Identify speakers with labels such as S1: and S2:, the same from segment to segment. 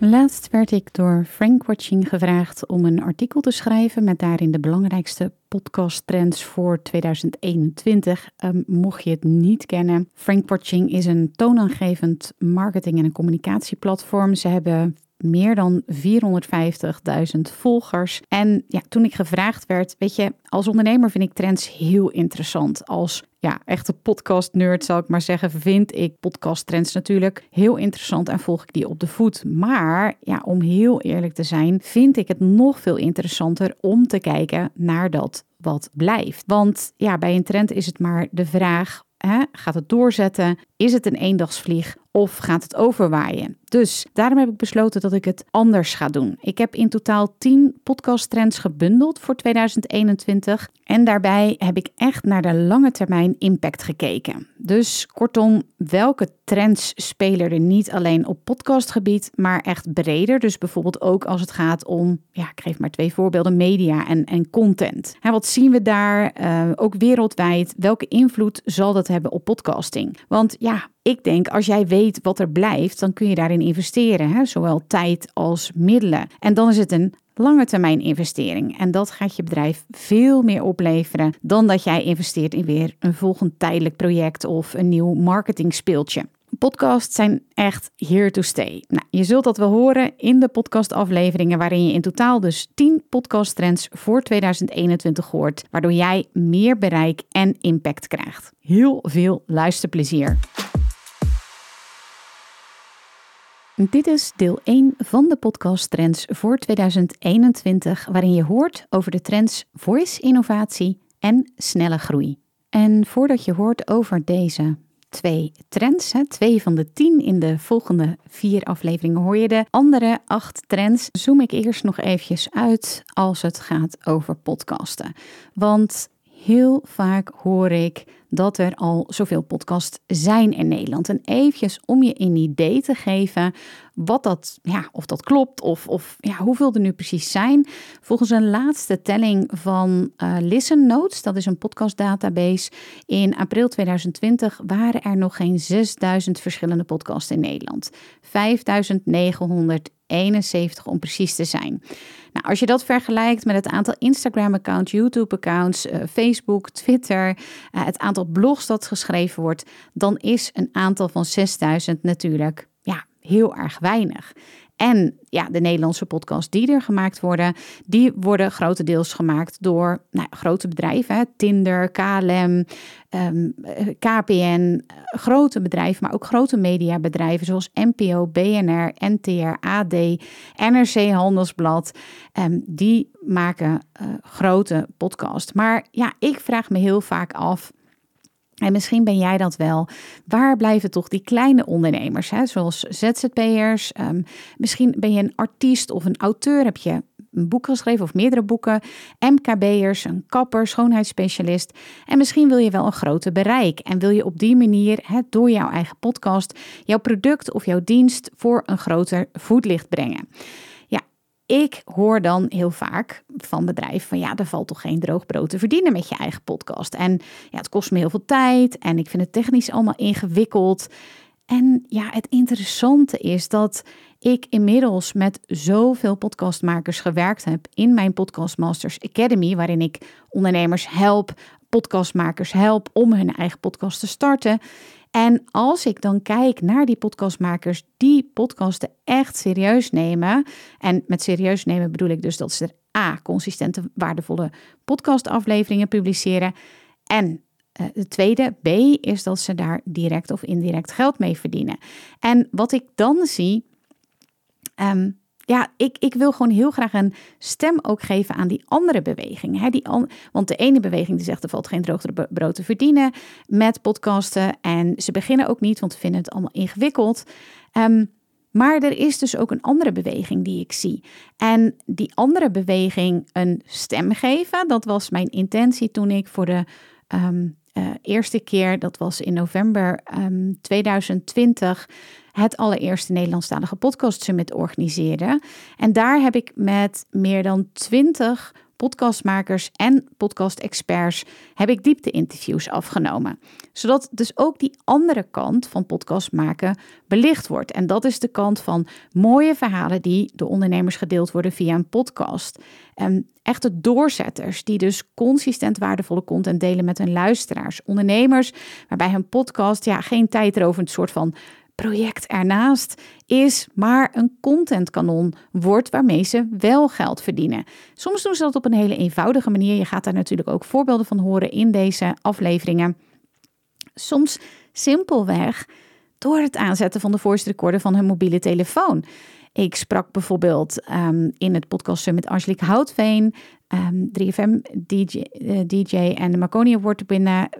S1: Laatst werd ik door Frank Watching gevraagd om een artikel te schrijven met daarin de belangrijkste podcasttrends voor 2021. Um, mocht je het niet kennen, Frank Watching is een toonaangevend marketing- en communicatieplatform. Ze hebben meer dan 450.000 volgers. En ja, toen ik gevraagd werd, weet je, als ondernemer vind ik trends heel interessant. Als ja, echte podcast-nerd zal ik maar zeggen, vind ik podcast-trends natuurlijk heel interessant en volg ik die op de voet. Maar ja, om heel eerlijk te zijn, vind ik het nog veel interessanter om te kijken naar dat wat blijft. Want ja, bij een trend is het maar de vraag gaat het doorzetten? Is het een eendagsvlieg of gaat het overwaaien? Dus daarom heb ik besloten dat ik het anders ga doen. Ik heb in totaal 10 podcasttrends gebundeld voor 2021. En daarbij heb ik echt naar de lange termijn impact gekeken. Dus kortom, welke trends spelen er niet alleen op podcastgebied, maar echt breder? Dus bijvoorbeeld ook als het gaat om, ja, ik geef maar twee voorbeelden, media en, en content. En wat zien we daar? Uh, ook wereldwijd. Welke invloed zal dat hebben op podcasting? Want ja, ik denk als jij weet wat er blijft, dan kun je daarin investeren, hè? zowel tijd als middelen. En dan is het een lange termijn investering. En dat gaat je bedrijf veel meer opleveren dan dat jij investeert in weer een volgend tijdelijk project of een nieuw marketing speeltje. Podcasts zijn echt here to stay. Nou, je zult dat wel horen in de podcastafleveringen, waarin je in totaal dus 10 podcasttrends voor 2021 hoort, waardoor jij meer bereik en impact krijgt. Heel veel luisterplezier. Dit is deel 1 van de podcast Trends voor 2021, waarin je hoort over de trends voice innovatie en snelle groei. En voordat je hoort over deze twee trends, hè, twee van de tien in de volgende vier afleveringen hoor je de andere acht trends, zoom ik eerst nog eventjes uit als het gaat over podcasten. Want heel vaak hoor ik dat er al zoveel podcasts zijn in Nederland. En eventjes om je een idee te geven wat dat, ja, of dat klopt of, of ja, hoeveel er nu precies zijn. Volgens een laatste telling van uh, Listen Notes, dat is een podcastdatabase, in april 2020 waren er nog geen 6000 verschillende podcasts in Nederland. 5971 om precies te zijn. Nou, als je dat vergelijkt met het aantal Instagram-accounts, YouTube-accounts, uh, Facebook, Twitter, uh, het aantal blogs dat geschreven wordt, dan is een aantal van 6000 natuurlijk ja, heel erg weinig. En ja, de Nederlandse podcasts die er gemaakt worden, die worden grotendeels gemaakt door nou, grote bedrijven. Tinder, KLM, um, KPN, grote bedrijven, maar ook grote mediabedrijven zoals NPO, BNR, NTR, AD, NRC Handelsblad. Um, die maken uh, grote podcasts. Maar ja, ik vraag me heel vaak af en misschien ben jij dat wel. Waar blijven toch die kleine ondernemers, hè? zoals ZZP'ers? Um, misschien ben je een artiest of een auteur, heb je een boek geschreven of meerdere boeken. MKB'ers, een kapper, schoonheidsspecialist. En misschien wil je wel een groter bereik. En wil je op die manier, hè, door jouw eigen podcast, jouw product of jouw dienst voor een groter voetlicht brengen ik hoor dan heel vaak van bedrijven van ja, er valt toch geen droog brood te verdienen met je eigen podcast. En ja, het kost me heel veel tijd en ik vind het technisch allemaal ingewikkeld. En ja, het interessante is dat ik inmiddels met zoveel podcastmakers gewerkt heb in mijn Podcast Masters Academy, waarin ik ondernemers help, podcastmakers help om hun eigen podcast te starten. En als ik dan kijk naar die podcastmakers die podcasten echt serieus nemen, en met serieus nemen bedoel ik dus dat ze er A, consistente, waardevolle podcastafleveringen publiceren. En de tweede, B, is dat ze daar direct of indirect geld mee verdienen. En wat ik dan zie, um, ja, ik, ik wil gewoon heel graag een stem ook geven aan die andere beweging. Hè? Die want de ene beweging die zegt er valt geen droogte brood te verdienen met podcasten. En ze beginnen ook niet, want ze vinden het allemaal ingewikkeld. Um, maar er is dus ook een andere beweging die ik zie. En die andere beweging een stem geven, dat was mijn intentie toen ik voor de um, eerste keer, dat was in november um, 2020, het allereerste Nederlandstalige podcast summit organiseerde. En daar heb ik met meer dan twintig podcastmakers en podcast-experts heb ik diepte-interviews afgenomen. Zodat dus ook die andere kant van podcast maken belicht wordt. En dat is de kant van mooie verhalen die door ondernemers gedeeld worden via een podcast. En echte doorzetters die dus consistent waardevolle content delen met hun luisteraars. Ondernemers waarbij hun podcast ja, geen tijd erover een soort van project ernaast is maar een contentkanon wordt waarmee ze wel geld verdienen. Soms doen ze dat op een hele eenvoudige manier. Je gaat daar natuurlijk ook voorbeelden van horen in deze afleveringen. Soms simpelweg door het aanzetten van de voice recorder van hun mobiele telefoon. Ik sprak bijvoorbeeld um, in het podcast Summit Angelique Houtveen, um, 3FM DJ, DJ en de Marconi Award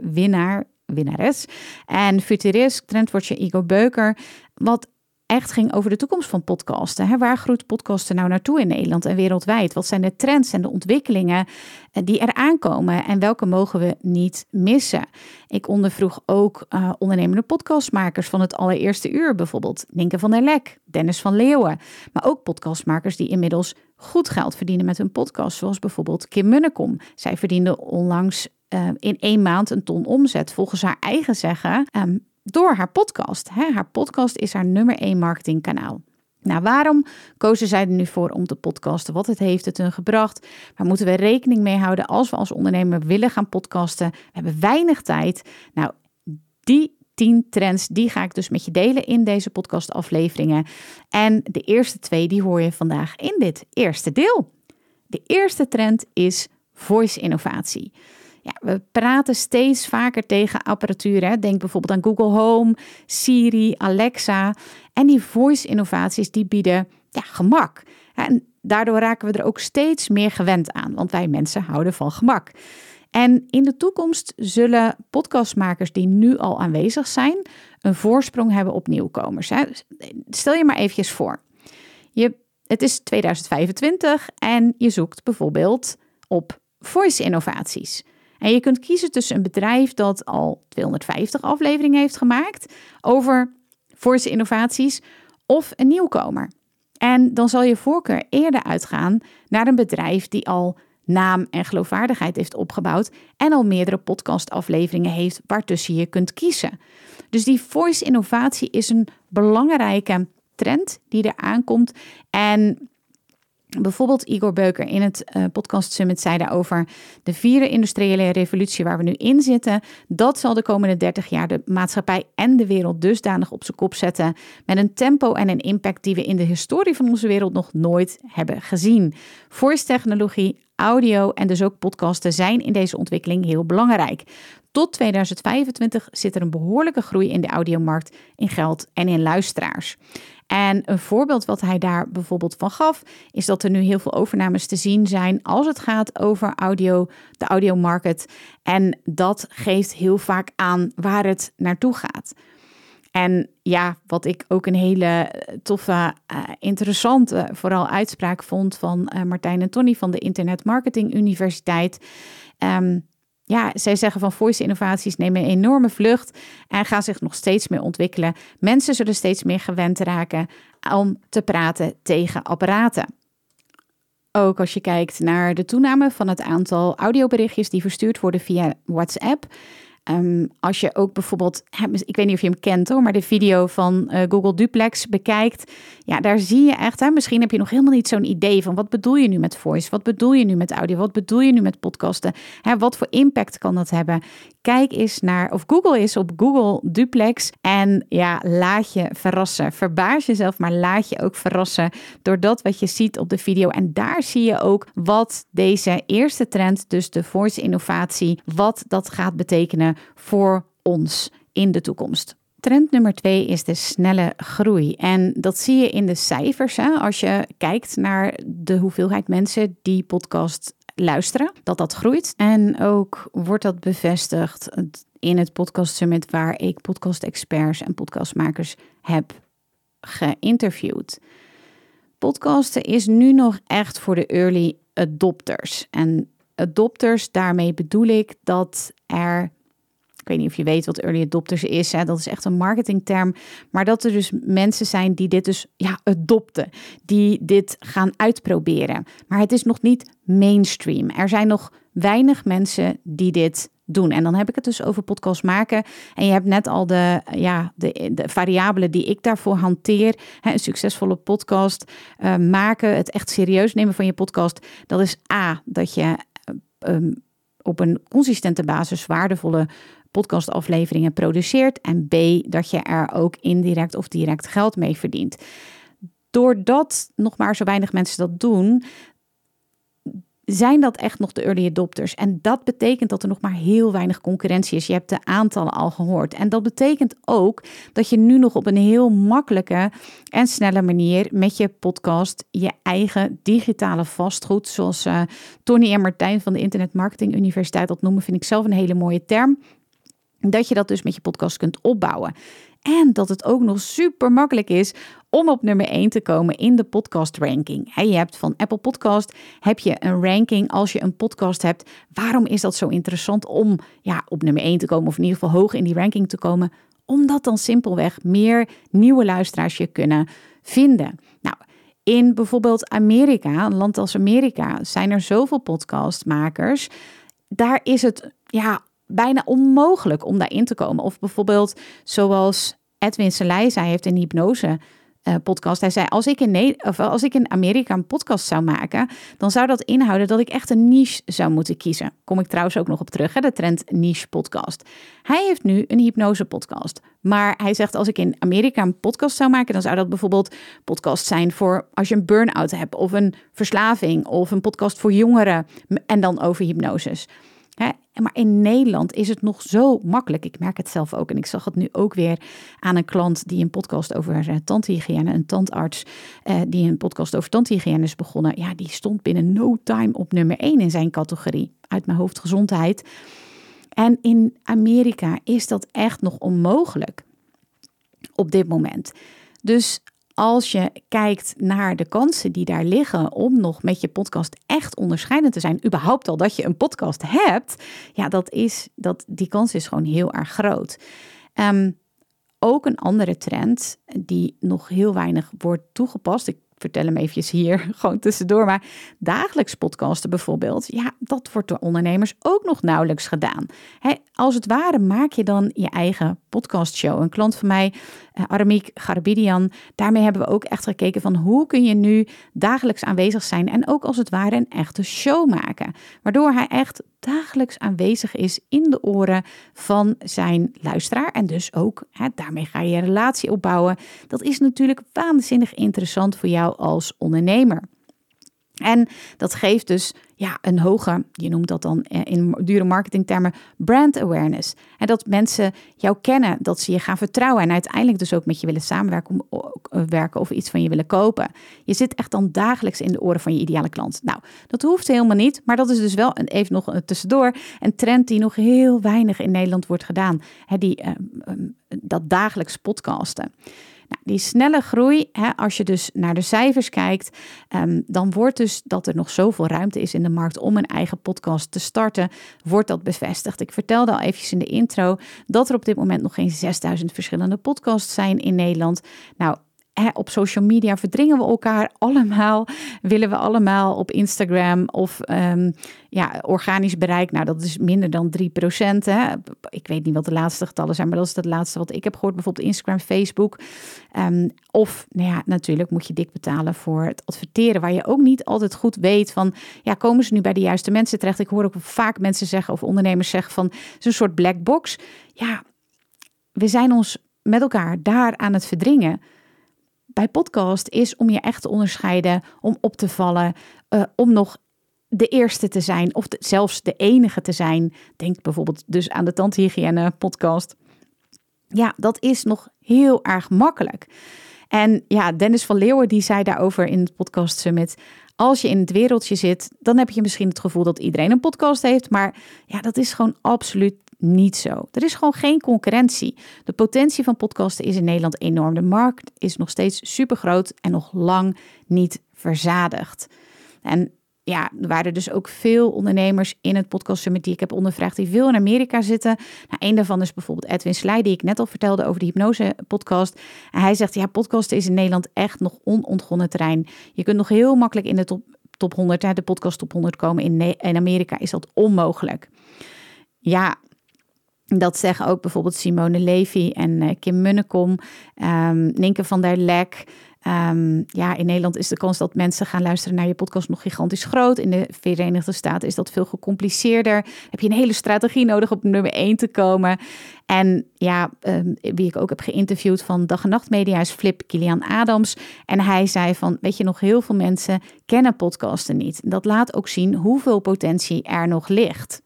S1: winnaar winnares. En futurist, trendwatcher Igor Beuker, wat echt ging over de toekomst van podcasten. Waar groeit podcasten nou naartoe in Nederland en wereldwijd? Wat zijn de trends en de ontwikkelingen eh, die er aankomen en welke mogen we niet missen? Ik ondervroeg ook uh, ondernemende podcastmakers van het allereerste uur, bijvoorbeeld Ninke van der Lek, Dennis van Leeuwen, maar ook podcastmakers die inmiddels goed geld verdienen met hun podcast, zoals bijvoorbeeld Kim Munnekom. Zij verdiende onlangs uh, in één maand een ton omzet, volgens haar eigen zeggen, um, door haar podcast. Hè? Haar podcast is haar nummer één marketingkanaal. Nou, waarom kozen zij er nu voor om te podcasten? Wat heeft het hun gebracht? Waar moeten we rekening mee houden als we als ondernemer willen gaan podcasten? We hebben weinig tijd. Nou, die 10 trends, die ga ik dus met je delen in deze podcastafleveringen. En de eerste twee, die hoor je vandaag in dit eerste deel. De eerste trend is voice innovatie. Ja, we praten steeds vaker tegen apparatuur. Hè. Denk bijvoorbeeld aan Google Home, Siri, Alexa. En die voice-innovaties die bieden ja, gemak. En daardoor raken we er ook steeds meer gewend aan, want wij mensen houden van gemak. En in de toekomst zullen podcastmakers die nu al aanwezig zijn, een voorsprong hebben op nieuwkomers. Hè. Stel je maar eventjes voor. Je, het is 2025 en je zoekt bijvoorbeeld op voice innovaties. En je kunt kiezen tussen een bedrijf dat al 250 afleveringen heeft gemaakt over voice innovaties of een nieuwkomer. En dan zal je voorkeur eerder uitgaan naar een bedrijf die al naam en geloofwaardigheid heeft opgebouwd en al meerdere podcastafleveringen heeft waartussen je kunt kiezen. Dus die voice innovatie is een belangrijke trend die er aankomt en Bijvoorbeeld Igor Beuker in het uh, podcast summit zei daarover de vierde industriële revolutie waar we nu in zitten. Dat zal de komende 30 jaar de maatschappij en de wereld dusdanig op zijn kop zetten met een tempo en een impact die we in de historie van onze wereld nog nooit hebben gezien. Voice technologie, audio en dus ook podcasten zijn in deze ontwikkeling heel belangrijk. Tot 2025 zit er een behoorlijke groei in de audiomarkt in geld en in luisteraars. En een voorbeeld wat hij daar bijvoorbeeld van gaf, is dat er nu heel veel overnames te zien zijn als het gaat over audio, de audiomarket. En dat geeft heel vaak aan waar het naartoe gaat. En ja, wat ik ook een hele toffe, uh, interessante, vooral uitspraak vond van uh, Martijn en Tony van de Internet Marketing Universiteit. Um, ja, zij zeggen van voice innovaties nemen een enorme vlucht en gaan zich nog steeds meer ontwikkelen. Mensen zullen steeds meer gewend raken om te praten tegen apparaten. Ook als je kijkt naar de toename van het aantal audioberichtjes die verstuurd worden via WhatsApp. Ehm, als je ook bijvoorbeeld, ik weet niet of je hem kent hoor, maar de video van uh, Google Duplex bekijkt. Ja, daar zie je echt, hè, misschien heb je nog helemaal niet zo'n idee van wat bedoel je nu met voice? Wat bedoel je nu met audio? Wat bedoel je nu met podcasten? Hè, wat voor impact kan dat hebben? Kijk eens naar, of Google is op Google Duplex. En ja, laat je verrassen. Verbaas jezelf, maar laat je ook verrassen door dat wat je ziet op de video. En daar zie je ook wat deze eerste trend, dus de voice innovatie, wat dat gaat betekenen voor ons in de toekomst. Trend nummer twee is de snelle groei. En dat zie je in de cijfers. Hè? Als je kijkt naar de hoeveelheid mensen die podcast luisteren, dat dat groeit. En ook wordt dat bevestigd in het Podcast Summit, waar ik podcast-experts en podcastmakers heb geïnterviewd. Podcasten is nu nog echt voor de early adopters. En adopters, daarmee bedoel ik dat er ik weet niet of je weet wat early adopters is. Hè? Dat is echt een marketingterm. Maar dat er dus mensen zijn die dit dus ja, adopten. Die dit gaan uitproberen. Maar het is nog niet mainstream. Er zijn nog weinig mensen die dit doen. En dan heb ik het dus over podcast maken. En je hebt net al de, ja, de, de variabelen die ik daarvoor hanteer. Een succesvolle podcast uh, maken, het echt serieus nemen van je podcast. Dat is A, dat je uh, op een consistente basis waardevolle podcastafleveringen produceert. En B, dat je er ook indirect of direct geld mee verdient. Doordat nog maar zo weinig mensen dat doen, zijn dat echt nog de early adopters. En dat betekent dat er nog maar heel weinig concurrentie is. Je hebt de aantallen al gehoord. En dat betekent ook dat je nu nog op een heel makkelijke en snelle manier met je podcast je eigen digitale vastgoed, zoals uh, Tony en Martijn van de Internet Marketing Universiteit dat noemen, vind ik zelf een hele mooie term. Dat je dat dus met je podcast kunt opbouwen. En dat het ook nog super makkelijk is om op nummer 1 te komen in de podcast ranking. je hebt van Apple Podcast heb je een ranking als je een podcast hebt. Waarom is dat zo interessant om ja, op nummer 1 te komen of in ieder geval hoog in die ranking te komen? Omdat dan simpelweg meer nieuwe luisteraars je kunnen vinden. Nou, in bijvoorbeeld Amerika, een land als Amerika, zijn er zoveel podcastmakers. Daar is het ja, bijna onmogelijk om daarin te komen. Of bijvoorbeeld zoals Edwin Selei zei, heeft een hypnose uh, podcast. Hij zei: als ik, in of als ik in Amerika een podcast zou maken, dan zou dat inhouden dat ik echt een niche zou moeten kiezen. Kom ik trouwens ook nog op terug, hè, de trend niche podcast. Hij heeft nu een hypnose podcast. Maar hij zegt: als ik in Amerika een podcast zou maken, dan zou dat bijvoorbeeld podcast zijn voor als je een burn-out hebt, of een verslaving, of een podcast voor jongeren en dan over hypnoses. Maar in Nederland is het nog zo makkelijk. Ik merk het zelf ook. En ik zag het nu ook weer aan een klant die een podcast over uh, tandhygiëne, een tandarts uh, die een podcast over tandhygiëne is begonnen. Ja, die stond binnen no time op nummer 1 in zijn categorie. Uit mijn hoofd gezondheid. En in Amerika is dat echt nog onmogelijk op dit moment. Dus als je kijkt naar de kansen die daar liggen om nog met je podcast echt onderscheidend te zijn, überhaupt al dat je een podcast hebt, ja, dat is, dat, die kans is gewoon heel erg groot. Um, ook een andere trend die nog heel weinig wordt toegepast. Ik vertel hem eventjes hier gewoon tussendoor. Maar dagelijks podcasten bijvoorbeeld, ja, dat wordt door ondernemers ook nog nauwelijks gedaan. als het ware maak je dan je eigen podcastshow. Een klant van mij, uh, Aramiek Garbidian, daarmee hebben we ook echt gekeken van hoe kun je nu dagelijks aanwezig zijn en ook als het ware een echte show maken. Waardoor hij echt dagelijks aanwezig is in de oren van zijn luisteraar. En dus ook, hè, daarmee ga je een relatie opbouwen. Dat is natuurlijk waanzinnig interessant voor jou als ondernemer. En dat geeft dus ja, een hoge, je noemt dat dan eh, in dure marketingtermen, brand awareness. En dat mensen jou kennen, dat ze je gaan vertrouwen en uiteindelijk dus ook met je willen samenwerken eh, werken of iets van je willen kopen. Je zit echt dan dagelijks in de oren van je ideale klant. Nou, dat hoeft helemaal niet, maar dat is dus wel een, even nog tussendoor een trend die nog heel weinig in Nederland wordt gedaan. Die, uh, dat dagelijks podcasten. Nou, die snelle groei, hè, als je dus naar de cijfers kijkt, um, dan wordt dus dat er nog zoveel ruimte is in de markt om een eigen podcast te starten, wordt dat bevestigd. Ik vertelde al eventjes in de intro dat er op dit moment nog geen 6000 verschillende podcasts zijn in Nederland. Nou, op social media verdringen we elkaar allemaal. Willen we allemaal op Instagram of um, ja, organisch bereik. Nou, dat is minder dan 3%. Hè. Ik weet niet wat de laatste getallen zijn, maar dat is het laatste wat ik heb gehoord. Bijvoorbeeld Instagram, Facebook. Um, of, nou ja, natuurlijk moet je dik betalen voor het adverteren. Waar je ook niet altijd goed weet van, ja, komen ze nu bij de juiste mensen terecht? Ik hoor ook vaak mensen zeggen of ondernemers zeggen van, het is een soort black box. Ja, we zijn ons met elkaar daar aan het verdringen bij podcast is om je echt te onderscheiden, om op te vallen, uh, om nog de eerste te zijn of zelfs de enige te zijn. Denk bijvoorbeeld dus aan de tandhygiëne podcast. Ja, dat is nog heel erg makkelijk. En ja, Dennis van Leeuwen die zei daarover in het podcast summit. Als je in het wereldje zit, dan heb je misschien het gevoel dat iedereen een podcast heeft. Maar ja, dat is gewoon absoluut niet zo. Er is gewoon geen concurrentie. De potentie van podcasten is in Nederland enorm. De markt is nog steeds super groot en nog lang niet verzadigd. En ja, er waren dus ook veel ondernemers in het podcast summit die ik heb ondervraagd, die veel in Amerika zitten. Nou, een daarvan is bijvoorbeeld Edwin Slij, die ik net al vertelde over de hypnose podcast. En hij zegt, ja, podcasten is in Nederland echt nog onontgonnen terrein. Je kunt nog heel makkelijk in de top, top 100, de podcast top 100 komen. In, in Amerika is dat onmogelijk. Ja, dat zeggen ook bijvoorbeeld Simone Levy en uh, Kim Munnekom, um, Ninke van der Lek. Um, ja, in Nederland is de kans dat mensen gaan luisteren naar je podcast nog gigantisch groot. In de Verenigde Staten is dat veel gecompliceerder. Heb je een hele strategie nodig om nummer 1 te komen. En ja, um, wie ik ook heb geïnterviewd van Dag en Nacht Media is Flip Kilian Adams. En hij zei van, weet je, nog heel veel mensen kennen podcasten niet. Dat laat ook zien hoeveel potentie er nog ligt.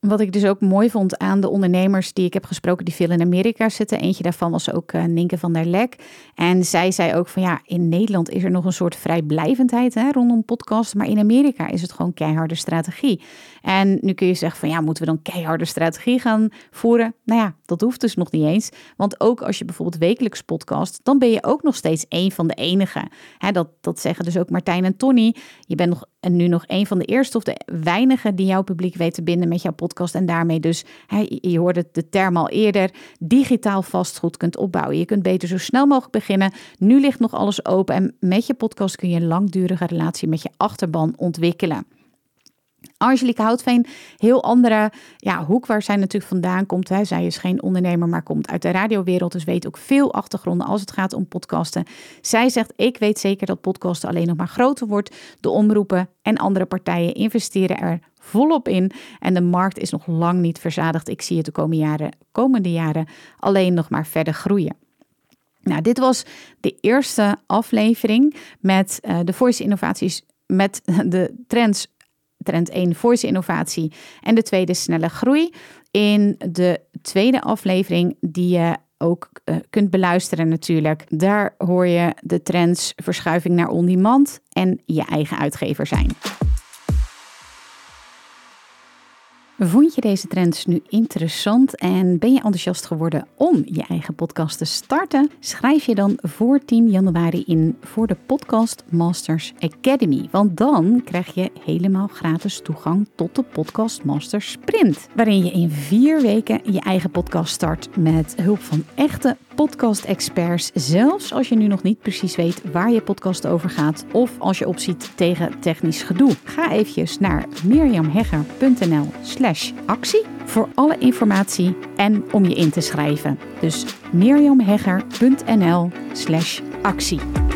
S1: Wat ik dus ook mooi vond aan de ondernemers die ik heb gesproken, die veel in Amerika zitten. Eentje daarvan was ook uh, Ninke van der Lek. En zij zei ook van ja, in Nederland is er nog een soort vrijblijvendheid hè, rondom podcasts. Maar in Amerika is het gewoon keiharde strategie. En nu kun je zeggen van ja, moeten we dan keiharde strategie gaan voeren? Nou ja, dat hoeft dus nog niet eens. Want ook als je bijvoorbeeld wekelijks podcast, dan ben je ook nog steeds één van de enigen. Hè, dat, dat zeggen dus ook Martijn en Tony. Je bent nog, en nu nog een van de eerste of de weinigen die jouw publiek weten te binden met jouw podcast. En daarmee dus, je hoorde de term al eerder, digitaal vastgoed kunt opbouwen. Je kunt beter zo snel mogelijk beginnen. Nu ligt nog alles open en met je podcast kun je een langdurige relatie met je achterban ontwikkelen. Angelique Houtveen, heel andere ja, hoek waar zij natuurlijk vandaan komt. Zij is geen ondernemer, maar komt uit de radiowereld. Dus weet ook veel achtergronden als het gaat om podcasten. Zij zegt, ik weet zeker dat podcasten alleen nog maar groter wordt. De omroepen en andere partijen investeren er volop in. En de markt is nog lang niet verzadigd. Ik zie het de komende jaren, komende jaren alleen nog maar verder groeien. Nou, dit was de eerste aflevering met uh, de voice innovaties, met de trends trend 1 voice innovatie en de tweede snelle groei. In de tweede aflevering die je ook uh, kunt beluisteren natuurlijk. Daar hoor je de trends verschuiving naar on-demand en je eigen uitgever zijn. Vond je deze trends nu interessant en ben je enthousiast geworden om je eigen podcast te starten? Schrijf je dan voor 10 januari in voor de Podcast Masters Academy. Want dan krijg je helemaal gratis toegang tot de Podcast Masters Sprint. Waarin je in vier weken je eigen podcast start met hulp van echte podcast-experts. Zelfs als je nu nog niet precies weet waar je podcast over gaat of als je opziet tegen technisch gedoe. Ga eventjes naar mirjamhegger.nl slash actie voor alle informatie en om je in te schrijven. Dus mirjamhegger.nl slash actie.